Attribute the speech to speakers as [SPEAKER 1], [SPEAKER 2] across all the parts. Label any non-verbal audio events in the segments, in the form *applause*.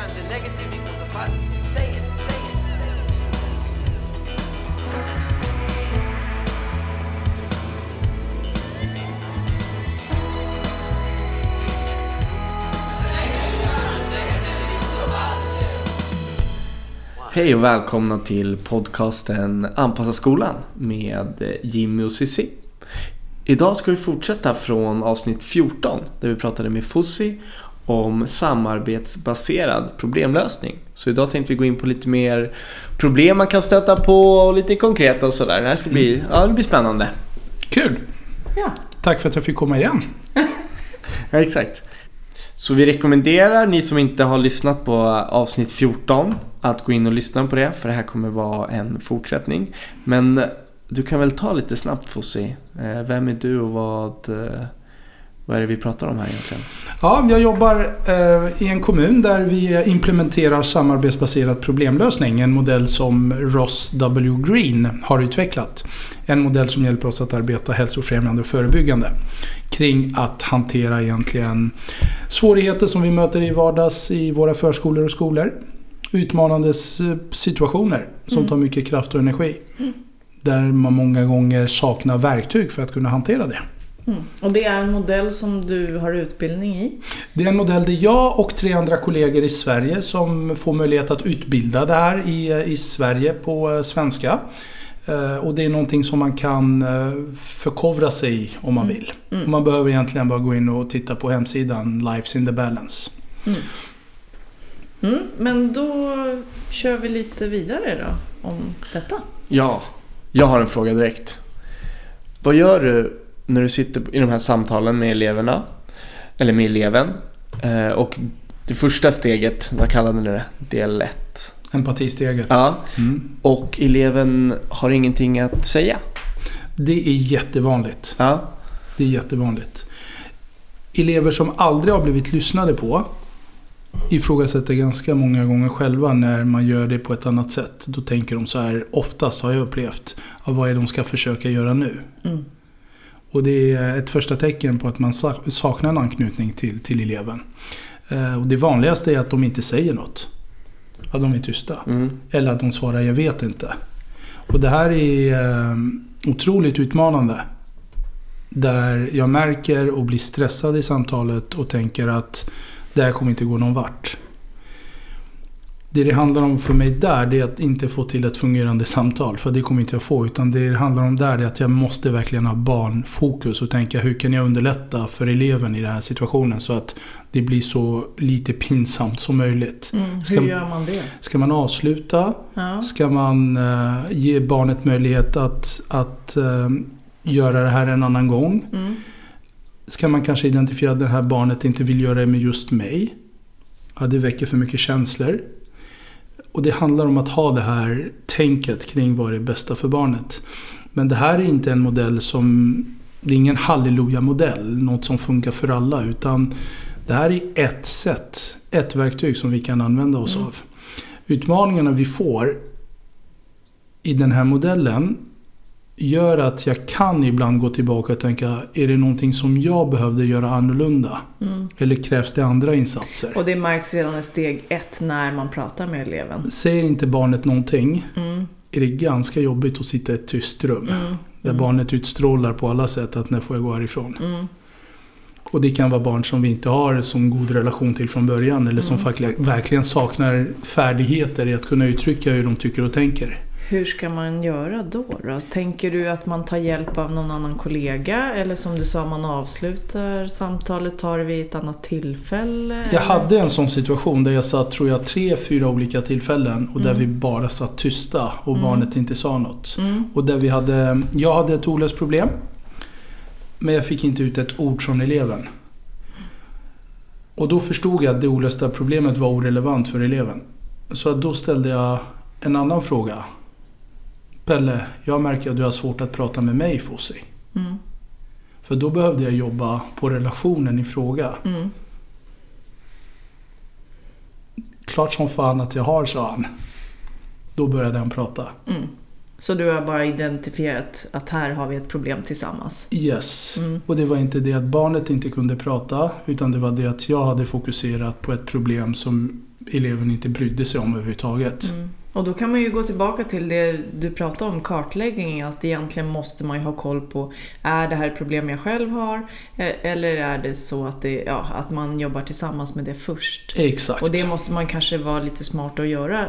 [SPEAKER 1] Times negative equals a positive. Say it, say it.
[SPEAKER 2] Hej och välkomna till podcasten Anpassa skolan med Jimmy och Cissi. Idag ska vi fortsätta från avsnitt 14 där vi pratade med Fossi om samarbetsbaserad problemlösning. Så idag tänkte vi gå in på lite mer problem man kan stöta på och lite konkreta och sådär. Det här ska bli, ja, det blir spännande.
[SPEAKER 3] Kul!
[SPEAKER 4] Ja.
[SPEAKER 3] Tack för att jag fick komma igen. *laughs*
[SPEAKER 2] Ja, exakt. Så vi rekommenderar ni som inte har lyssnat på avsnitt 14 att gå in och lyssna på det för det här kommer vara en fortsättning. Men du kan väl ta lite snabbt Fossi. Eh, Vem är du och vad, eh, vad är det vi pratar om här egentligen?
[SPEAKER 3] Ja, jag jobbar eh, i en kommun där vi implementerar samarbetsbaserad problemlösning. En modell som Ross W. Green har utvecklat. En modell som hjälper oss att arbeta hälsofrämjande och förebyggande. Kring att hantera egentligen svårigheter som vi möter i vardags i våra förskolor och skolor. Utmanande situationer som tar mycket kraft och energi. Där man många gånger saknar verktyg för att kunna hantera det.
[SPEAKER 4] Mm. Och det är en modell som du har utbildning i.
[SPEAKER 3] Det är en modell där jag och tre andra kollegor i Sverige som får möjlighet att utbilda det här i, i Sverige på eh, svenska. Eh, Och det är någonting som man kan eh, förkovra sig i om man vill.
[SPEAKER 4] Mm.
[SPEAKER 3] Man behöver egentligen bara gå in och titta på hemsidan Lives in the Balance.
[SPEAKER 4] Mm. Men då kör vi lite vidare då om detta.
[SPEAKER 2] Ja, jag har en fråga direkt. Vad gör du när du sitter i de här samtalen med eleverna? Eller med eleven? Eh, Och det första steget, vad kallade ni det? Del 1.
[SPEAKER 3] Empatisteget.
[SPEAKER 2] Ja,
[SPEAKER 3] Mm.
[SPEAKER 2] och eleven har ingenting att säga.
[SPEAKER 3] Det är jättevanligt.
[SPEAKER 2] Ja,
[SPEAKER 3] Det är jättevanligt. Elever som aldrig har blivit lyssnade på ifrågasätter ganska många gånger själva när man gör det på ett annat sätt. Då tänker de så här, oftast har jag upplevt, vad är det de ska försöka göra nu?
[SPEAKER 4] Mm.
[SPEAKER 3] Och det är ett första tecken på att man sa- saknar en anknytning till, till eleven. Eh, Och det vanligaste är att de inte säger något. Att de är tysta.
[SPEAKER 2] mm.
[SPEAKER 3] Eller att de svarar jag vet inte. Och det här är eh, otroligt utmanande. Där jag märker och blir stressad i samtalet och tänker att det här kommer inte gå någon vart. Det det handlar om för mig där det är att inte få till ett fungerande samtal. För det kommer inte jag få. Utan det det handlar om där är att jag måste verkligen ha barnfokus och tänka hur kan jag underlätta för eleven i den här situationen så att det blir så lite pinsamt som möjligt.
[SPEAKER 4] Mm.
[SPEAKER 3] Ska-
[SPEAKER 4] Hur gör man det?
[SPEAKER 3] Ska man avsluta?
[SPEAKER 4] Ja.
[SPEAKER 3] Ska man eh, ge barnet möjlighet att, att eh, göra det här en annan gång?
[SPEAKER 4] Mm.
[SPEAKER 3] Ska man kanske identifiera att det här barnet inte vill göra det med just mig? Ja, det väcker för mycket känslor. Och det handlar om att ha det här tänket kring vad är det bästa för barnet. Men det här är inte en modell som... Det är ingen halleluja-modell, något som funkar för alla. Utan det här är ett sätt, ett verktyg som vi kan använda oss
[SPEAKER 4] Mm.
[SPEAKER 3] av. Utmaningarna vi får i den här modellen gör att jag kan ibland gå tillbaka och tänka, är det någonting som jag behövde göra annorlunda?
[SPEAKER 4] Mm.
[SPEAKER 3] Eller krävs det andra insatser?
[SPEAKER 4] Och det märks redan i steg ett när man pratar med eleven.
[SPEAKER 3] Säger inte barnet någonting
[SPEAKER 4] Mm.
[SPEAKER 3] är det ganska jobbigt att sitta i ett tyst rum.
[SPEAKER 4] Mm.
[SPEAKER 3] Där barnet utstrålar på alla sätt att när får jag gå härifrån?
[SPEAKER 4] Mm.
[SPEAKER 3] Och det kan vara barn som vi inte har så god relation till från början. Eller som
[SPEAKER 4] Mm.
[SPEAKER 3] faktiskt verkligen saknar färdigheter i att kunna uttrycka hur de tycker och tänker.
[SPEAKER 4] Hur ska man göra då, då? Tänker du att man tar hjälp av någon annan kollega? Eller som du sa, man avslutar samtalet, tar det vid ett annat tillfälle?
[SPEAKER 3] Jag hade en sån situation där jag satt, tror jag, tre, fyra olika tillfällen och där
[SPEAKER 4] Mm.
[SPEAKER 3] vi bara satt tysta och
[SPEAKER 4] Mm.
[SPEAKER 3] barnet inte sa något.
[SPEAKER 4] Mm.
[SPEAKER 3] Och där vi hade, jag hade ett olöst problem. Men jag fick inte ut ett ord från eleven. Och då förstod jag att det olösta problemet var orelevant för eleven. Så då ställde jag en annan fråga. Pelle, jag märker att du har svårt att prata med mig Fossi.
[SPEAKER 4] Mm.
[SPEAKER 3] För då behövde jag jobba på relationen i fråga.
[SPEAKER 4] Mm.
[SPEAKER 3] Klart som fan att jag har, sa han. Då började han prata.
[SPEAKER 4] Mm. Så du har bara identifierat att här har vi ett problem tillsammans?
[SPEAKER 3] Yes.
[SPEAKER 4] Mm.
[SPEAKER 3] Och det var inte det att barnet inte kunde prata utan det var det att jag hade fokuserat på ett problem som eleven inte brydde sig om överhuvudtaget.
[SPEAKER 4] Mm. Och då kan man ju gå tillbaka till det du pratade om, kartläggning, att egentligen måste man ju ha koll på, är det här ett problem jag själv har? Eh, Eller är det så att, det, ja, att man jobbar tillsammans med det först?
[SPEAKER 3] Exakt.
[SPEAKER 4] Och det måste man kanske vara lite smart att göra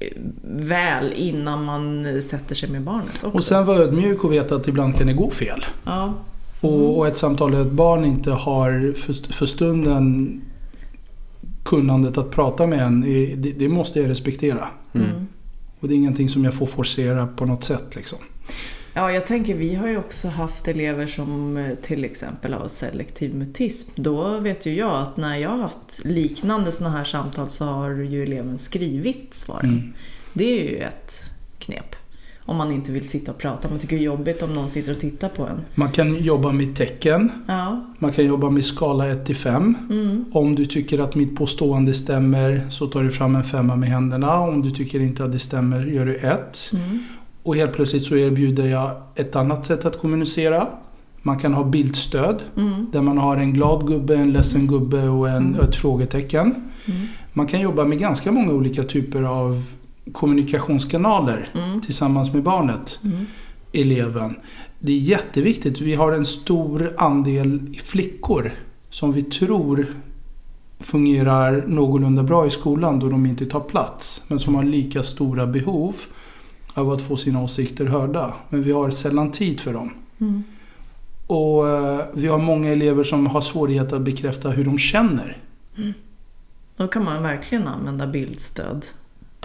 [SPEAKER 4] eh, väl innan man sätter sig med barnet också.
[SPEAKER 3] Och sen vara ödmjuk och veta att ibland kan det gå fel.
[SPEAKER 4] ja.
[SPEAKER 3] Och, och ett samtal där ett barn inte har för, stunden kunnandet att prata med en, det, det måste jag respektera.
[SPEAKER 4] Mm.
[SPEAKER 3] Och det är ingenting som jag får forcera på något sätt. Liksom.
[SPEAKER 4] Ja, jag tänker vi har ju också haft elever som eh, till exempel har selektiv mutism. Då vet ju jag att när jag har haft liknande sådana här samtal så har ju eleven skrivit svaren.
[SPEAKER 3] Mm.
[SPEAKER 4] Det är ju ett knep. Om man inte vill sitta och prata. Man tycker det är jobbigt om någon sitter och tittar på en.
[SPEAKER 3] Man kan jobba med tecken.
[SPEAKER 4] Ja.
[SPEAKER 3] Man kan jobba med skala 1 till 5.
[SPEAKER 4] Mm.
[SPEAKER 3] Om du tycker att mitt påstående stämmer så tar du fram en femma med händerna. Om du tycker inte att det stämmer gör du ett.
[SPEAKER 4] Mm.
[SPEAKER 3] Och helt plötsligt så erbjuder jag ett annat sätt att kommunicera. Man kan ha bildstöd.
[SPEAKER 4] Mm.
[SPEAKER 3] Där man har en glad gubbe, en ledsen gubbe och en,
[SPEAKER 4] Mm.
[SPEAKER 3] ett frågetecken.
[SPEAKER 4] Mm.
[SPEAKER 3] Man kan jobba med ganska många olika typer av kommunikationskanaler
[SPEAKER 4] Mm.
[SPEAKER 3] tillsammans med barnet,
[SPEAKER 4] Mm.
[SPEAKER 3] eleven. Det är jätteviktigt. Vi har en stor andel flickor som vi tror fungerar någorlunda bra i skolan då de inte tar plats. Men som har lika stora behov av att få sina åsikter hörda. Men vi har sällan tid för dem.
[SPEAKER 4] Mm.
[SPEAKER 3] Och eh, vi har många elever som har svårighet att bekräfta hur de känner.
[SPEAKER 4] Då kan man verkligen använda bildstöd.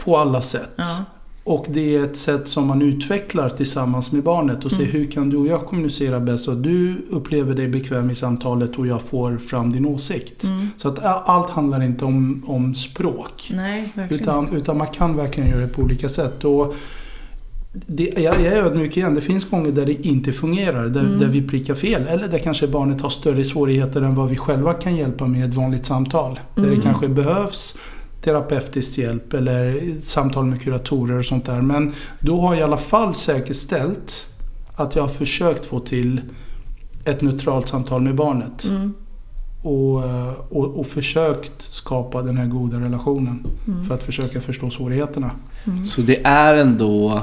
[SPEAKER 3] På alla sätt.
[SPEAKER 4] Ja.
[SPEAKER 3] Och det är ett sätt som man utvecklar tillsammans med barnet och ser
[SPEAKER 4] Mm.
[SPEAKER 3] hur kan du och jag kommunicera bäst så att du upplever dig bekväm i samtalet och jag får fram din åsikt.
[SPEAKER 4] Mm.
[SPEAKER 3] Så att allt handlar inte om, om språk.
[SPEAKER 4] Nej,
[SPEAKER 3] Utan, utan man kan verkligen göra det på olika sätt. Och det, jag, jag är ödmjuk igen. Det finns gånger där det inte fungerar. Där,
[SPEAKER 4] Mm.
[SPEAKER 3] där vi prickar fel. Eller där kanske barnet har större svårigheter än vad vi själva kan hjälpa med ett vanligt samtal. Där
[SPEAKER 4] Mm.
[SPEAKER 3] det kanske behövs terapeutisk hjälp eller samtal med kuratorer och sånt där. Men då har jag i alla fall säkerställt att jag har försökt få till ett neutralt samtal med barnet.
[SPEAKER 4] Mm.
[SPEAKER 3] Och, eh, och, och försökt skapa den här goda relationen.
[SPEAKER 4] Mm.
[SPEAKER 3] För att försöka förstå svårigheterna.
[SPEAKER 4] Mm.
[SPEAKER 2] Så det är ändå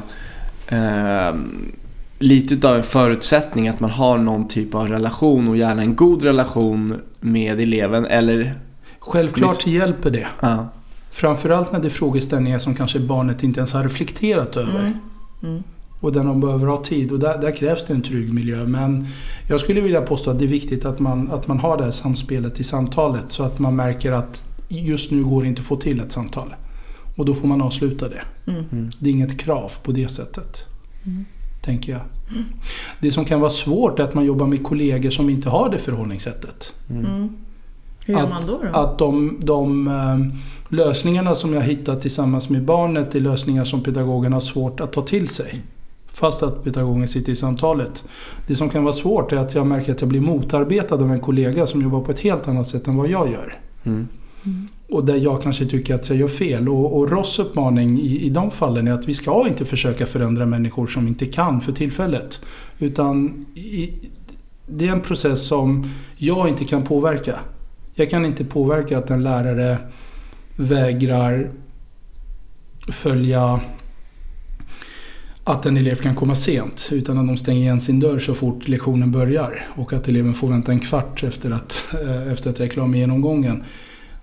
[SPEAKER 2] ehm, lite utav en förutsättning att man har någon typ av relation och gärna en god relation med eleven eller
[SPEAKER 3] Självklart hjälper det.
[SPEAKER 2] ja.
[SPEAKER 3] Framförallt när det är frågeställningar som kanske barnet inte ens har reflekterat över.
[SPEAKER 4] Mm. Mm.
[SPEAKER 3] Och där de behöver ha tid. Och där, där krävs det en trygg miljö. Men jag skulle vilja påstå att det är viktigt att man, att man har det här samspelet i samtalet. Så att man märker att just nu går det inte att få till ett samtal. Och då får man avsluta det.
[SPEAKER 4] Mm.
[SPEAKER 2] Mm.
[SPEAKER 3] Det är inget krav på det sättet.
[SPEAKER 4] Mm.
[SPEAKER 3] Tänker jag. Det som kan vara svårt är att man jobbar med kollegor som inte har det förhållningssättet.
[SPEAKER 4] Hur gör
[SPEAKER 3] att,
[SPEAKER 4] man då? då?
[SPEAKER 3] Att de, de eh, lösningarna som jag hittat tillsammans med barnet är lösningar som pedagogen har svårt att ta till sig. Fast att pedagogen sitter i samtalet. Det som kan vara svårt är att jag märker att jag blir motarbetad av en kollega som jobbar på ett helt annat sätt än vad jag gör.
[SPEAKER 2] Mm.
[SPEAKER 4] Mm.
[SPEAKER 3] Och där jag kanske tycker att jag gör fel. Och, och Ross uppmaning i, i de fallen är att vi ska inte försöka förändra människor som inte kan för tillfället. Utan i, det är en process som jag inte kan påverka. Jag kan inte påverka att en lärare vägrar följa att en elev kan komma sent utan att de stänger igen sin dörr så fort lektionen börjar. Och att eleven får vänta en kvart efter att, eh, efter att jag är klar med genomgången.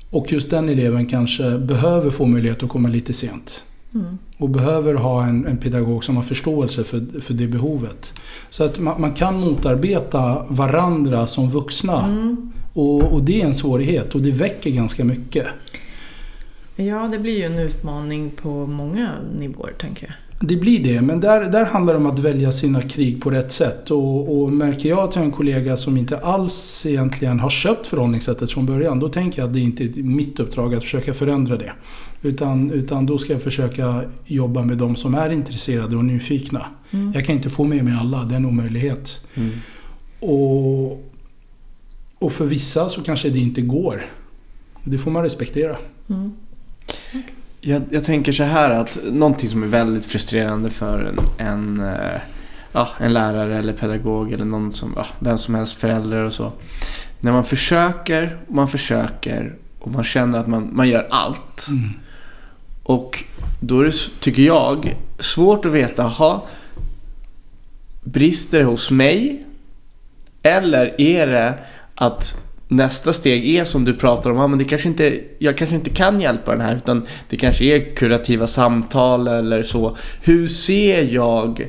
[SPEAKER 3] Och just den eleven kanske behöver få möjlighet att komma lite sent.
[SPEAKER 4] Mm.
[SPEAKER 3] Och behöver ha en, en pedagog som har förståelse för, för det behovet. Så att man, man kan motarbeta varandra som vuxna.
[SPEAKER 4] Mm.
[SPEAKER 3] Och, och det är en svårighet och det väcker ganska mycket.
[SPEAKER 4] Ja, det blir ju en utmaning på många nivåer, tänker jag.
[SPEAKER 3] Det blir det, men där, där handlar det om att välja sina krig på rätt sätt. Och, och märker jag att jag har en kollega som inte alls egentligen har köpt förhållningssättet från början, då tänker jag att det inte är mitt uppdrag att försöka förändra det. Utan, utan då ska jag försöka jobba med de som är intresserade och nyfikna.
[SPEAKER 4] Mm.
[SPEAKER 3] Jag kan inte få med mig alla, det är en omöjlighet.
[SPEAKER 2] Mm.
[SPEAKER 3] Och, och för vissa så kanske det inte går. Och Det får man respektera.
[SPEAKER 4] Mm.
[SPEAKER 2] Jag, jag tänker så här att någonting som är väldigt frustrerande för en, en, eh, ja, en lärare eller pedagog eller någon som, ja, vem som helst, föräldrar och så. När man försöker, man försöker och man känner att man, man gör allt.
[SPEAKER 3] Mm.
[SPEAKER 2] Och då är det, tycker jag, svårt att veta, ha brister det hos mig? Eller är det att nästa steg är som du pratar om, ja, men det kanske inte, jag kanske inte kan hjälpa den här utan det kanske är kurativa samtal eller så. Hur ser jag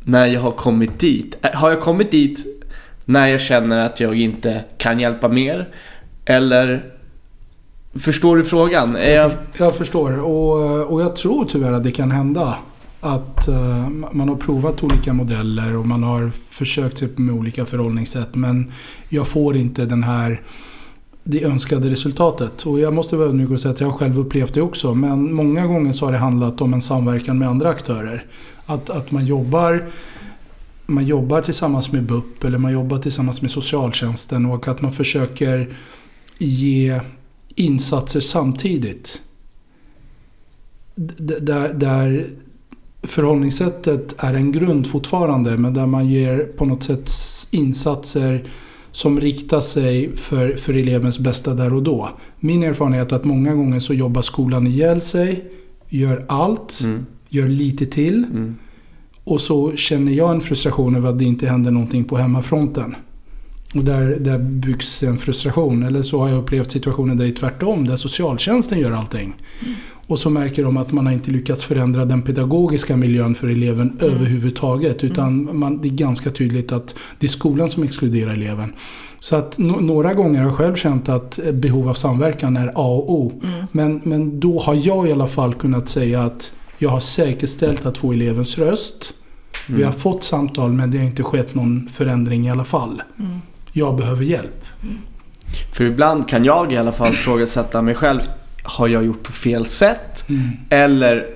[SPEAKER 2] när jag har kommit dit? Har jag kommit dit när jag känner att jag inte kan hjälpa mer? Eller Förstår du frågan? Jag...
[SPEAKER 3] Jag förstår och, och jag tror tyvärr att det kan hända. Att uh, man har provat olika modeller och man har försökt sig med olika förhållningssätt men jag får inte den här det önskade resultatet. Och jag måste vara ödmjuk och säga att jag har själv upplevt det också. Men många gånger så har det handlat om en samverkan med andra aktörer. Att, att man jobbar man jobbar tillsammans med BUP eller man jobbar tillsammans med socialtjänsten och att man försöker ge insatser samtidigt. D- Där, där förhållningssättet är en grund fortfarande men där man ger på något sätt insatser som riktar sig för, för elevens bästa där och då. Min erfarenhet är att många gånger så jobbar skolan ihjäl sig, gör allt,
[SPEAKER 2] Mm,
[SPEAKER 3] gör lite till
[SPEAKER 2] mm,
[SPEAKER 3] och så känner jag en frustration över att det inte händer någonting på hemmafronten. Och där, där byggs en frustration. Eller så har jag upplevt situationer där det är tvärtom, där socialtjänsten gör allting. Och så märker de att man har inte lyckats förändra den pedagogiska miljön för eleven överhuvudtaget. Utan man, det är ganska tydligt att det är skolan som exkluderar eleven. Så att no, några gånger har jag själv känt att eh, behov av samverkan är A och O. Men, men då har jag i alla fall kunnat säga att jag har säkerställt att få elevens röst. Vi har fått samtal men det har inte skett någon förändring i alla fall.
[SPEAKER 4] Mm.
[SPEAKER 3] Jag behöver hjälp.
[SPEAKER 2] För ibland kan jag i alla fall frågasätta mig själv. Har jag gjort på fel sätt?
[SPEAKER 3] Mm.
[SPEAKER 2] Eller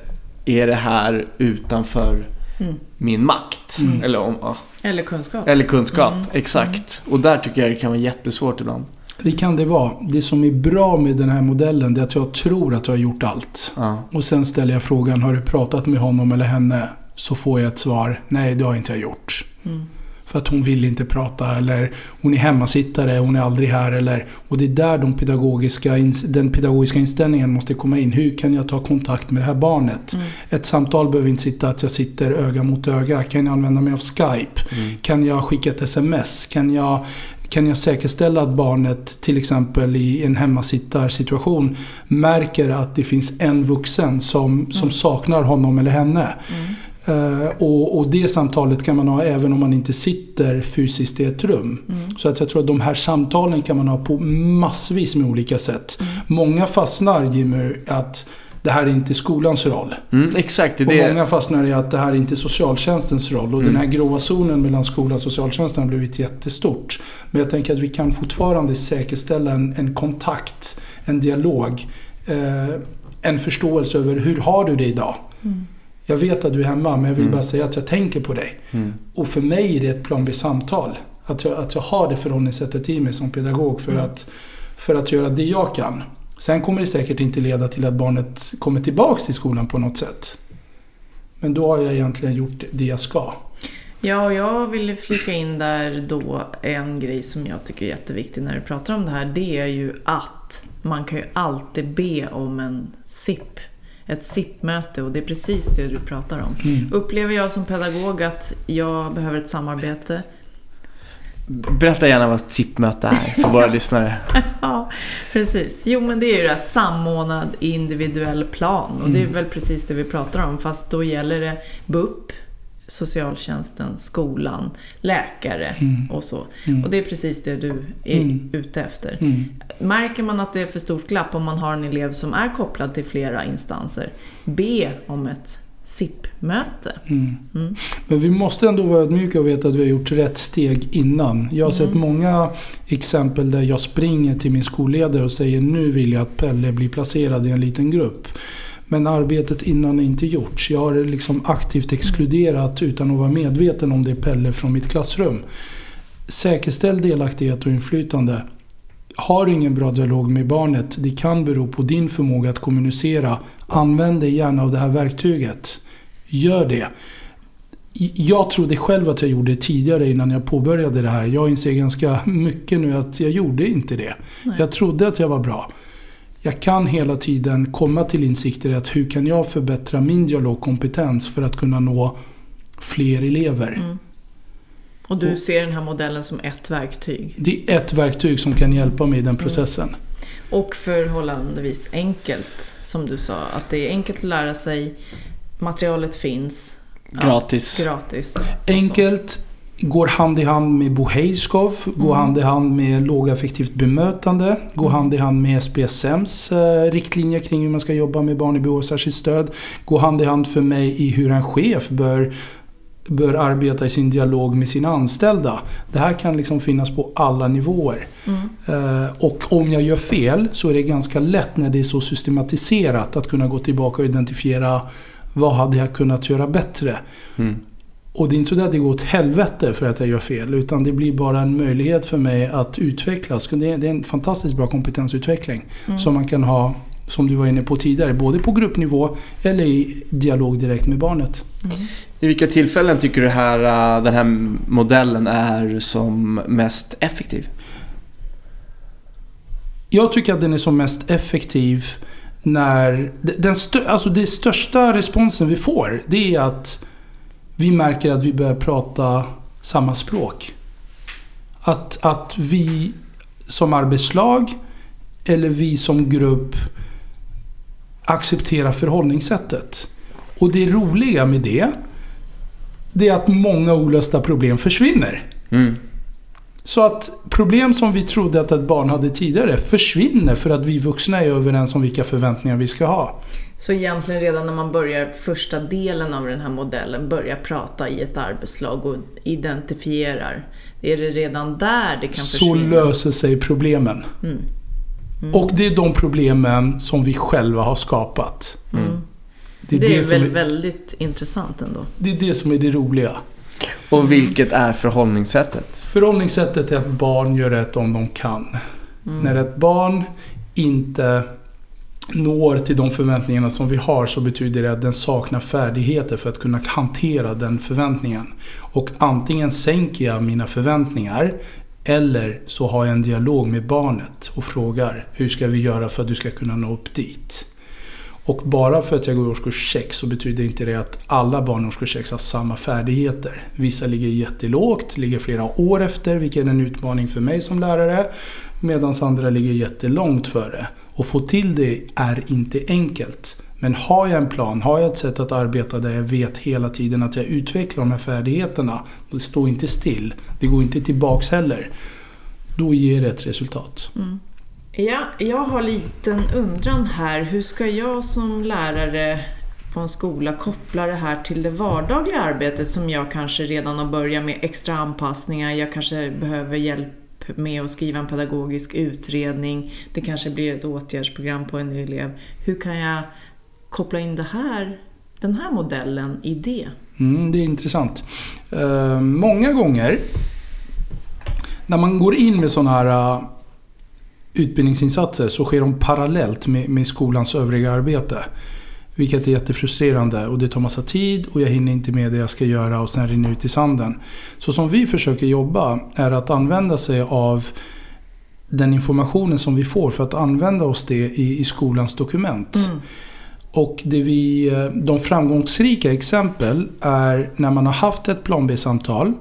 [SPEAKER 2] är det här utanför
[SPEAKER 4] Mm.
[SPEAKER 2] min makt?
[SPEAKER 3] Mm.
[SPEAKER 2] Eller, om, ja,
[SPEAKER 4] Eller kunskap.
[SPEAKER 2] eller kunskap,
[SPEAKER 4] Mm.
[SPEAKER 2] exakt. Och där tycker jag det kan vara jättesvårt ibland.
[SPEAKER 3] Det kan det vara. Det som är bra med den här modellen det är att jag tror att jag har gjort allt.
[SPEAKER 2] Ja.
[SPEAKER 3] Och sen ställer jag frågan, har du pratat med honom eller henne? Så får jag ett svar, nej det har inte jag gjort.
[SPEAKER 4] Mm.
[SPEAKER 3] För att hon vill inte prata eller hon är hemmasittare, hon är aldrig här. Eller, och det är där de pedagogiska, den pedagogiska inställningen måste komma in. Hur kan jag ta kontakt med det här barnet?
[SPEAKER 4] Mm.
[SPEAKER 3] Ett samtal behöver inte sitta att jag sitter öga mot öga. Kan jag använda mig av Skype?
[SPEAKER 2] Mm.
[SPEAKER 3] Kan jag skicka ett sms? Kan jag, kan jag säkerställa att barnet till exempel i en hemmasittarsituation märker att det finns en vuxen som, som saknar honom eller henne?
[SPEAKER 4] Mm.
[SPEAKER 3] Eh, och, och det samtalet kan man ha även om man inte sitter fysiskt i ett rum.
[SPEAKER 4] Mm.
[SPEAKER 3] Så att jag tror att de här samtalen kan man ha på massvis med olika sätt.
[SPEAKER 4] Mm.
[SPEAKER 3] Många fastnar Jimmy att det här är inte skolans roll.
[SPEAKER 2] Mm, exakt,
[SPEAKER 3] Och
[SPEAKER 2] det.
[SPEAKER 3] många fastnar i att det här är inte socialtjänstens roll. Och
[SPEAKER 2] Mm.
[SPEAKER 3] den här gråa zonen mellan skola och socialtjänsten har blivit jättestort. Men jag tänker att vi kan fortfarande säkerställa en, en kontakt, en dialog. Eh, en förståelse över hur har du det idag?
[SPEAKER 4] Mm.
[SPEAKER 3] Jag vet att du är hemma men jag vill
[SPEAKER 2] Mm.
[SPEAKER 3] bara säga att jag tänker på dig.
[SPEAKER 2] Mm.
[SPEAKER 3] Och för mig är det ett plan B-samtal. Att jag, att jag har det förhållningssättet i mig som pedagog för,
[SPEAKER 4] Mm.
[SPEAKER 3] att, för att göra det jag kan. Sen kommer det säkert inte leda till att barnet kommer tillbaks till skolan på något sätt. Men då har jag egentligen gjort det jag ska.
[SPEAKER 4] Ja, och jag vill flika in där då en grej som jag tycker är jätteviktig när du pratar om det här. Det är ju att man kan ju alltid be om en SIP. Ett SIP-möte och det är precis det du pratar om.
[SPEAKER 3] Mm.
[SPEAKER 4] Upplever jag som pedagog att jag behöver ett samarbete
[SPEAKER 2] Berätta gärna vad ett SIP-möte är för våra *laughs* lyssnare.
[SPEAKER 4] Ja, precis. Jo, men det är ju det här samordnad individuell plan. Och det är
[SPEAKER 3] Mm.
[SPEAKER 4] väl precis det vi pratar om. Fast då gäller det BUP, socialtjänsten, skolan, läkare
[SPEAKER 3] Mm.
[SPEAKER 4] och så.
[SPEAKER 3] Mm.
[SPEAKER 4] Och det är precis det du är
[SPEAKER 3] Mm.
[SPEAKER 4] ute efter.
[SPEAKER 3] Mm.
[SPEAKER 4] Märker man att det är för stort glapp om man har en elev som är kopplad till flera instanser, be om ett SIP-möte.
[SPEAKER 3] Mm.
[SPEAKER 4] Mm.
[SPEAKER 3] Men vi måste ändå vara ödmjuka och veta att vi har gjort rätt steg innan. Jag har
[SPEAKER 4] Mm.
[SPEAKER 3] sett många exempel där jag springer till min skolledare och säger nu vill jag att Pelle blir placerad i en liten grupp. Men arbetet innan är inte gjort. Jag har liksom aktivt exkluderat utan att vara medveten om det Pelle från mitt klassrum. Säkerställ delaktighet och inflytande. Har du ingen bra dialog med barnet, det kan bero på din förmåga att kommunicera. Använd dig gärna av det här verktyget. Gör det. Jag trodde själv att jag gjorde det tidigare innan jag påbörjade det här. Jag inser ganska mycket nu att jag gjorde inte det.
[SPEAKER 4] Nej.
[SPEAKER 3] Jag trodde att jag var bra. Jag kan hela tiden komma till insikter i att hur kan jag förbättra min dialogkompetens för att kunna nå fler elever.
[SPEAKER 4] Mm. Och du ser den här modellen som ett verktyg.
[SPEAKER 3] Det är ett verktyg som kan hjälpa mig i den processen.
[SPEAKER 4] Och förhållandevis enkelt, som du sa. Att det är enkelt att lära sig, materialet finns. Ja,
[SPEAKER 2] Gratis.
[SPEAKER 4] gratis. och så.
[SPEAKER 3] Enkelt, går hand i hand med Bo Heiskov, går hand i hand med lågaffektivt bemötande, går hand i hand med SPSMs eh, riktlinjer kring hur man ska jobba med barn i behov av särskilt stöd, går hand i hand för mig i hur en chef bör bör arbeta i sin dialog med sina anställda. Det här kan liksom finnas på alla nivåer.
[SPEAKER 4] Mm.
[SPEAKER 3] Eh, och om jag gör fel så är det ganska lätt när det är så systematiserat att kunna gå tillbaka och identifiera vad hade jag kunnat göra bättre.
[SPEAKER 2] Mm.
[SPEAKER 3] Och det är inte så att det går åt helvete för att jag gör fel. Utan det blir bara en möjlighet för mig att utvecklas. Det är, det är en fantastiskt bra kompetensutveckling. Som man kan ha, som du var inne på tidigare, både på gruppnivå eller i dialog direkt med barnet.
[SPEAKER 2] I vilka tillfällen tycker du här, äh, den här modellen är som mest effektiv?
[SPEAKER 3] Jag tycker att den är som mest effektiv när... Den stö, alltså det största responsen vi får, det är att vi märker att vi börjar prata samma språk. Att, att vi som arbetslag eller vi som grupp accepterar förhållningssättet. Och det roliga med det, det är att många olösta problem försvinner.
[SPEAKER 2] Mm.
[SPEAKER 3] Så att problem som vi trodde att ett barn hade tidigare försvinner för att vi vuxna är överens om vilka förväntningar vi ska ha.
[SPEAKER 4] Så egentligen redan när man börjar första delen av den här modellen, börjar prata i ett arbetslag och identifierar, är det redan där det kan
[SPEAKER 3] Så
[SPEAKER 4] försvinna?
[SPEAKER 3] löser sig problemen.
[SPEAKER 4] Mm.
[SPEAKER 3] Och det är de problemen som vi själva har skapat.
[SPEAKER 4] Mm.
[SPEAKER 3] Det
[SPEAKER 4] Det
[SPEAKER 3] är
[SPEAKER 4] är,
[SPEAKER 3] det, som
[SPEAKER 4] väl
[SPEAKER 3] är,
[SPEAKER 4] väldigt intressant ändå.
[SPEAKER 3] det är det som är det roliga.
[SPEAKER 2] Och vilket är förhållningssättet?
[SPEAKER 3] Förhållningssättet är att barn gör rätt om de kan. När ett barn inte når till de förväntningarna som vi har så betyder det att den saknar färdigheter för att kunna hantera den förväntningen. Och antingen sänker jag mina förväntningar eller så har jag en dialog med barnet och frågar hur ska vi göra för att du ska kunna nå upp dit. Och bara för att jag går i årskurs 6 så betyder inte det att alla barn i årskurs 6 har samma färdigheter. Vissa ligger jättelågt, ligger flera år efter, vilket är en utmaning för mig som lärare. Medan andra ligger jättelångt före. Att få till det är inte enkelt. Men har jag en plan, har jag ett sätt att arbeta där jag vet hela tiden att jag utvecklar de här färdigheterna. Det står inte still. Det går inte tillbaks heller. Då ger det ett resultat. Mm.
[SPEAKER 4] Ja, jag har en liten undran här. Hur ska jag som lärare på en skola koppla det här till det vardagliga arbetet som jag kanske redan har börjat med extra anpassningar. Jag kanske behöver hjälp med att skriva en pedagogisk utredning. Det kanske blir ett åtgärdsprogram på en elev. Hur kan jag koppla in det här, den här modellen i det?
[SPEAKER 3] Mm, det är intressant. Eh, många gånger när man går in med sådana här uh, utbildningsinsatser så sker de parallellt med, med skolans övriga arbete. Vilket är jättefrustrerande och det tar massa tid och jag hinner inte med det jag ska göra och sen rinner ut i sanden. Så som vi försöker jobba är att använda sig av den informationen som vi får för att använda oss det i, i skolans dokument. Och det vi, de framgångsrika exempel är när man har haft ett plan B-samtal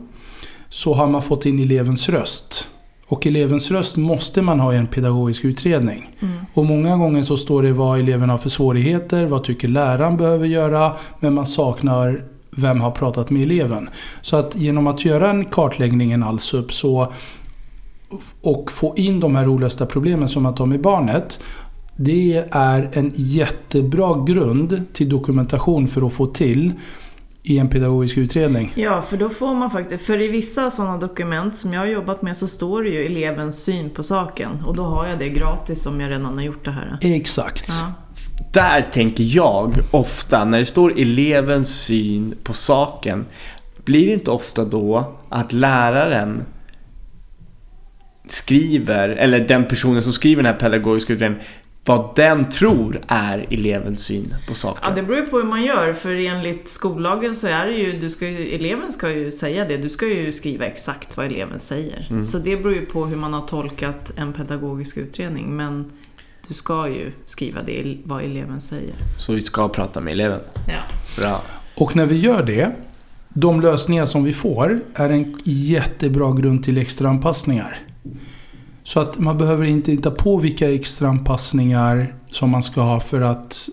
[SPEAKER 3] så har man fått in elevens röst. Och elevens röst måste man ha i en pedagogisk utredning. Och många gånger så står det vad eleven har för svårigheter, vad tycker läraren behöver göra, men man saknar vem har pratat med eleven. Så att genom att göra en kartläggning, en ALSUP, så och få in de här olösta problemen som man tar med barnet. Det är en jättebra grund till dokumentation för att få till i en pedagogisk utredning.
[SPEAKER 4] Ja, för då får man faktiskt, för i vissa sådana dokument som jag har jobbat med så står det ju elevens syn på saken och då har jag det gratis om jag redan har gjort det här.
[SPEAKER 3] Exakt.
[SPEAKER 4] Ja.
[SPEAKER 2] Där tänker jag ofta, när det står elevens syn på saken, blir det inte ofta då att läraren skriver, eller den personen som skriver den här pedagogiska utredningen, vad den tror är elevens syn på saker.
[SPEAKER 4] Ja, det beror ju på hur man gör. För enligt skollagen så är det ju, du ska ju, eleven ska ju säga det. Du ska ju skriva exakt vad eleven säger.
[SPEAKER 2] Mm.
[SPEAKER 4] Så det beror ju på hur man har tolkat en pedagogisk utredning. Men du ska ju skriva det, vad eleven säger.
[SPEAKER 2] Så vi ska prata med eleven.
[SPEAKER 4] Ja.
[SPEAKER 2] Bra.
[SPEAKER 3] Och när vi gör det, de lösningar som vi får är en jättebra grund till extra anpassningar. Så att man behöver inte hitta på vilka extra anpassningar som man ska ha för att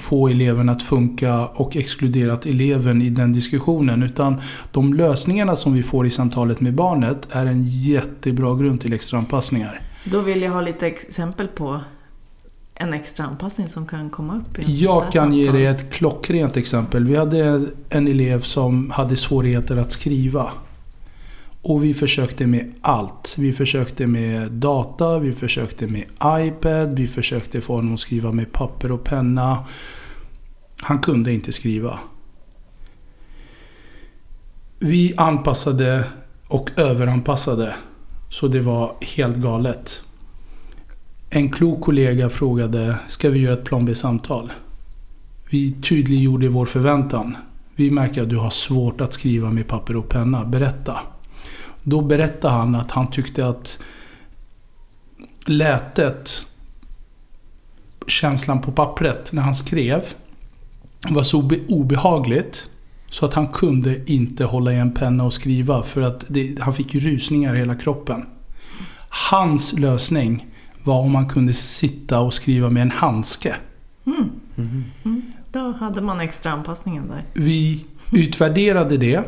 [SPEAKER 3] få eleven att funka och exkluderat eleven i den diskussionen. Utan de lösningarna som vi får i samtalet med barnet är en jättebra grund till extra anpassningar.
[SPEAKER 4] Då vill jag ha lite exempel på en extra anpassning som kan komma upp i en
[SPEAKER 3] Jag kan ge dig ett klockrent exempel. Vi hade en elev som hade svårigheter att skriva. Och vi försökte med allt. Vi försökte med data, vi försökte med iPad, vi försökte få honom att skriva med papper och penna. Han kunde inte skriva. Vi anpassade och överanpassade. Så det var helt galet. En klok kollega frågade, ska vi göra ett plan B-samtal? Vi tydliggjorde vår förväntan. Vi märker att du har svårt att skriva med papper och penna. Berätta. Då berättade han att han tyckte att lätet, känslan på pappret när han skrev, var så obe- obehagligt så att han kunde inte hålla i en penna och skriva för att det, han fick rusningar i hela kroppen. Hans lösning var om man kunde sitta och skriva med en handske.
[SPEAKER 4] Mm. Då hade man extra anpassningen där.
[SPEAKER 3] Vi utvärderade det.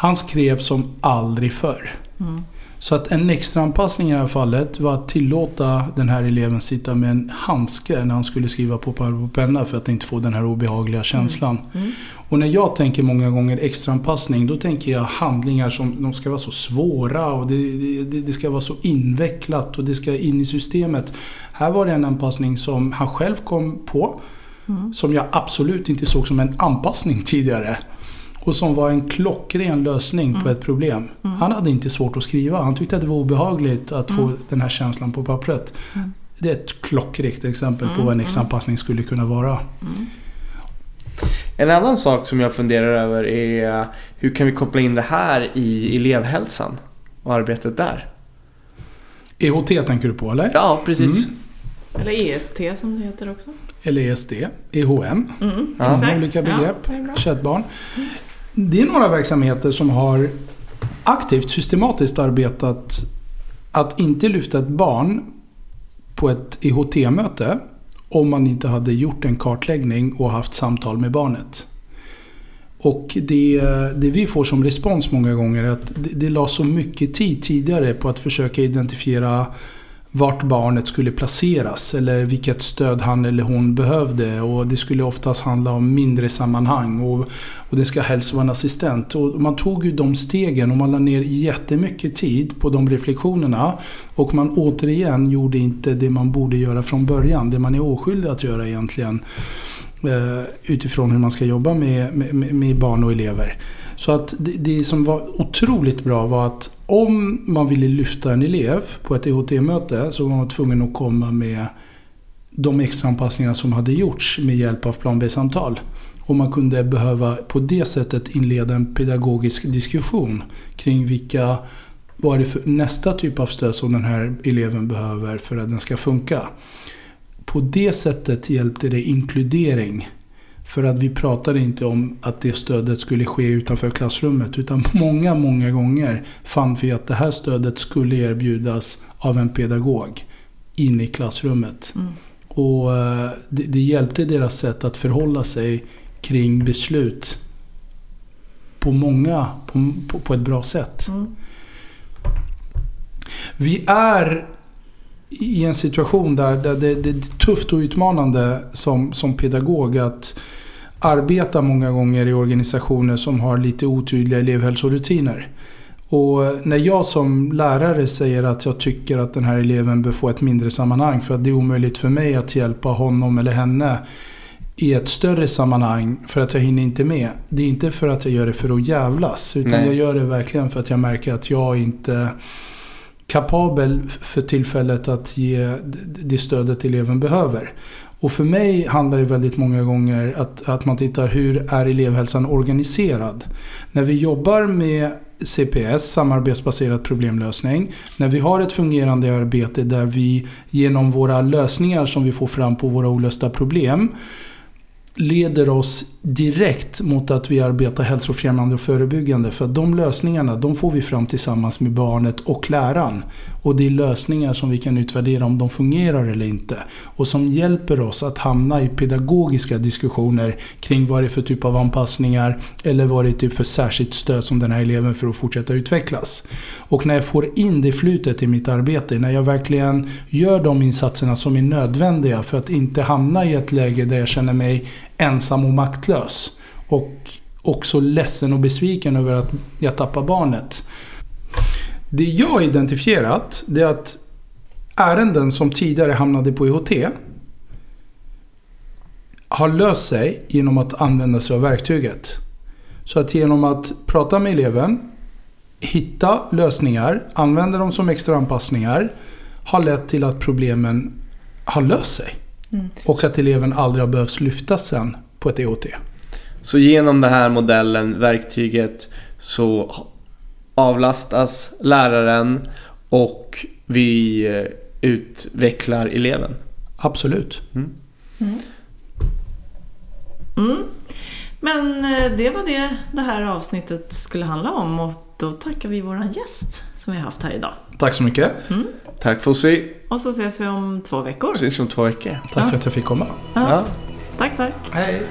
[SPEAKER 3] Han skrev som aldrig förr.
[SPEAKER 4] Mm.
[SPEAKER 3] Så att en extra anpassning i det här fallet var att tillåta den här eleven sitta med en handske när han skulle skriva på papper och penna för att inte få den här obehagliga känslan.
[SPEAKER 4] Mm.
[SPEAKER 3] Och när jag tänker många gånger extra anpassning då tänker jag handlingar som de ska vara så svåra och det, det, det ska vara så invecklat och det ska in i systemet. Här var det en anpassning som han själv kom på.
[SPEAKER 4] Mm.
[SPEAKER 3] Som jag absolut inte såg som en anpassning tidigare. Och som var en klockren lösning på
[SPEAKER 4] Mm.
[SPEAKER 3] ett problem.
[SPEAKER 4] Mm.
[SPEAKER 3] Han hade inte svårt att skriva. Han tyckte att det var obehagligt att få
[SPEAKER 4] Mm.
[SPEAKER 3] den här känslan på pappret.
[SPEAKER 4] Mm.
[SPEAKER 3] Det är ett klockrent exempel på
[SPEAKER 4] Mm,
[SPEAKER 3] vad en
[SPEAKER 4] mm.
[SPEAKER 3] extra anpassning skulle kunna vara.
[SPEAKER 4] Mm.
[SPEAKER 2] En annan sak som jag funderar över är hur kan vi koppla in det här i elevhälsan och arbetet där?
[SPEAKER 3] EHT tänker du på eller?
[SPEAKER 2] Ja, precis.
[SPEAKER 3] Mm.
[SPEAKER 4] Eller EST som det heter också.
[SPEAKER 3] Eller ESD, EHM,
[SPEAKER 4] Mm,
[SPEAKER 2] Ja.
[SPEAKER 4] exakt.
[SPEAKER 3] olika begrepp.
[SPEAKER 4] Ja.
[SPEAKER 3] Chattbarn. Det är några verksamheter som har aktivt, systematiskt arbetat att inte lyfta ett barn på ett EHT-möte om man inte hade gjort en kartläggning och haft samtal med barnet. Och det, det vi får som respons många gånger är att det, det lades så mycket tid tidigare på att försöka identifiera vart barnet skulle placeras eller vilket stöd han eller hon behövde. Och det skulle oftast handla om mindre sammanhang och, och det ska helst vara en assistent. Och man tog ju de stegen och man la ner jättemycket tid på de reflektionerna. Och man återigen gjorde inte det man borde göra från början. Det man är oskyldig att göra egentligen. Eh, utifrån hur man ska jobba med, med- med barn och elever. Så att det, det som var otroligt bra var att om man ville lyfta en elev på ett EHT-möte så var man tvungen att komma med de extra anpassningar som hade gjorts med hjälp av plan B-samtal. Och man kunde behöva på det sättet inleda en pedagogisk diskussion kring vilka vad är det för nästa typ av stöd som den här eleven behöver för att den ska funka. På det sättet hjälpte det inkludering. För att vi pratade inte om att det stödet skulle ske utanför klassrummet. Utan många, många gånger fann vi att det här stödet skulle erbjudas av en pedagog inne i klassrummet.
[SPEAKER 4] Mm.
[SPEAKER 3] Och eh, det, det hjälpte deras sätt att förhålla sig kring beslut på många, på, på, på ett bra sätt.
[SPEAKER 4] Mm.
[SPEAKER 3] Vi är i en situation där, där det, det är tufft och utmanande som, som pedagog att arbeta många gånger i organisationer som har lite otydliga elevhälsorutiner. Och när jag som lärare säger att jag tycker att den här eleven bör få ett mindre sammanhang för att det är omöjligt för mig att hjälpa honom eller henne i ett större sammanhang för att jag hinner inte med. Det är inte för att jag gör det för att jävlas. Utan
[SPEAKER 2] Nej.
[SPEAKER 3] jag gör det verkligen för att jag märker att jag inte kapabel för tillfället att ge det stödet eleven behöver. Och för mig handlar det väldigt många gånger att, att man tittar hur är elevhälsan organiserad. När vi jobbar med CPS, samarbetsbaserad problemlösning. När vi har ett fungerande arbete där vi genom våra lösningar som vi får fram på våra olösta problem leder oss direkt mot att vi arbetar hälsofrämjande och förebyggande. För de lösningarna de får vi fram tillsammans med barnet och läraren. Och det är lösningar som vi kan utvärdera om de fungerar eller inte. Och som hjälper oss att hamna i pedagogiska diskussioner kring vad det är för typ av anpassningar eller vad det är typ för särskilt stöd som den här eleven för att fortsätta utvecklas. Och när jag får in det flutet i mitt arbete, när jag verkligen gör de insatserna som är nödvändiga för att inte hamna i ett läge där jag känner mig ensam och maktlös. Och också ledsen och besviken över att jag tappar barnet. Det jag har identifierat det är att ärenden som tidigare hamnade på IHT har löst sig genom att använda sig av verktyget. Så att genom att prata med eleven, hitta lösningar, använda dem som extra anpassningar har lett till att problemen har löst sig.
[SPEAKER 4] Mm.
[SPEAKER 3] Och att eleven aldrig har behövt lyftas sen på ett E EHT.
[SPEAKER 2] Så genom den här modellen, verktyget, så avlastas läraren och vi eh, utvecklar eleven.
[SPEAKER 3] Absolut.
[SPEAKER 4] Mm. Men eh, det var det det här avsnittet skulle handla om och då tackar vi våran gäst som vi har haft här idag.
[SPEAKER 3] Tack så mycket.
[SPEAKER 2] Tack Fossi.
[SPEAKER 4] Och så ses vi om två veckor.
[SPEAKER 2] Ses om två veckor.
[SPEAKER 3] Tack för att jag fick komma.
[SPEAKER 4] Ja.
[SPEAKER 2] Ja.
[SPEAKER 4] Tack, tack.
[SPEAKER 3] Hej.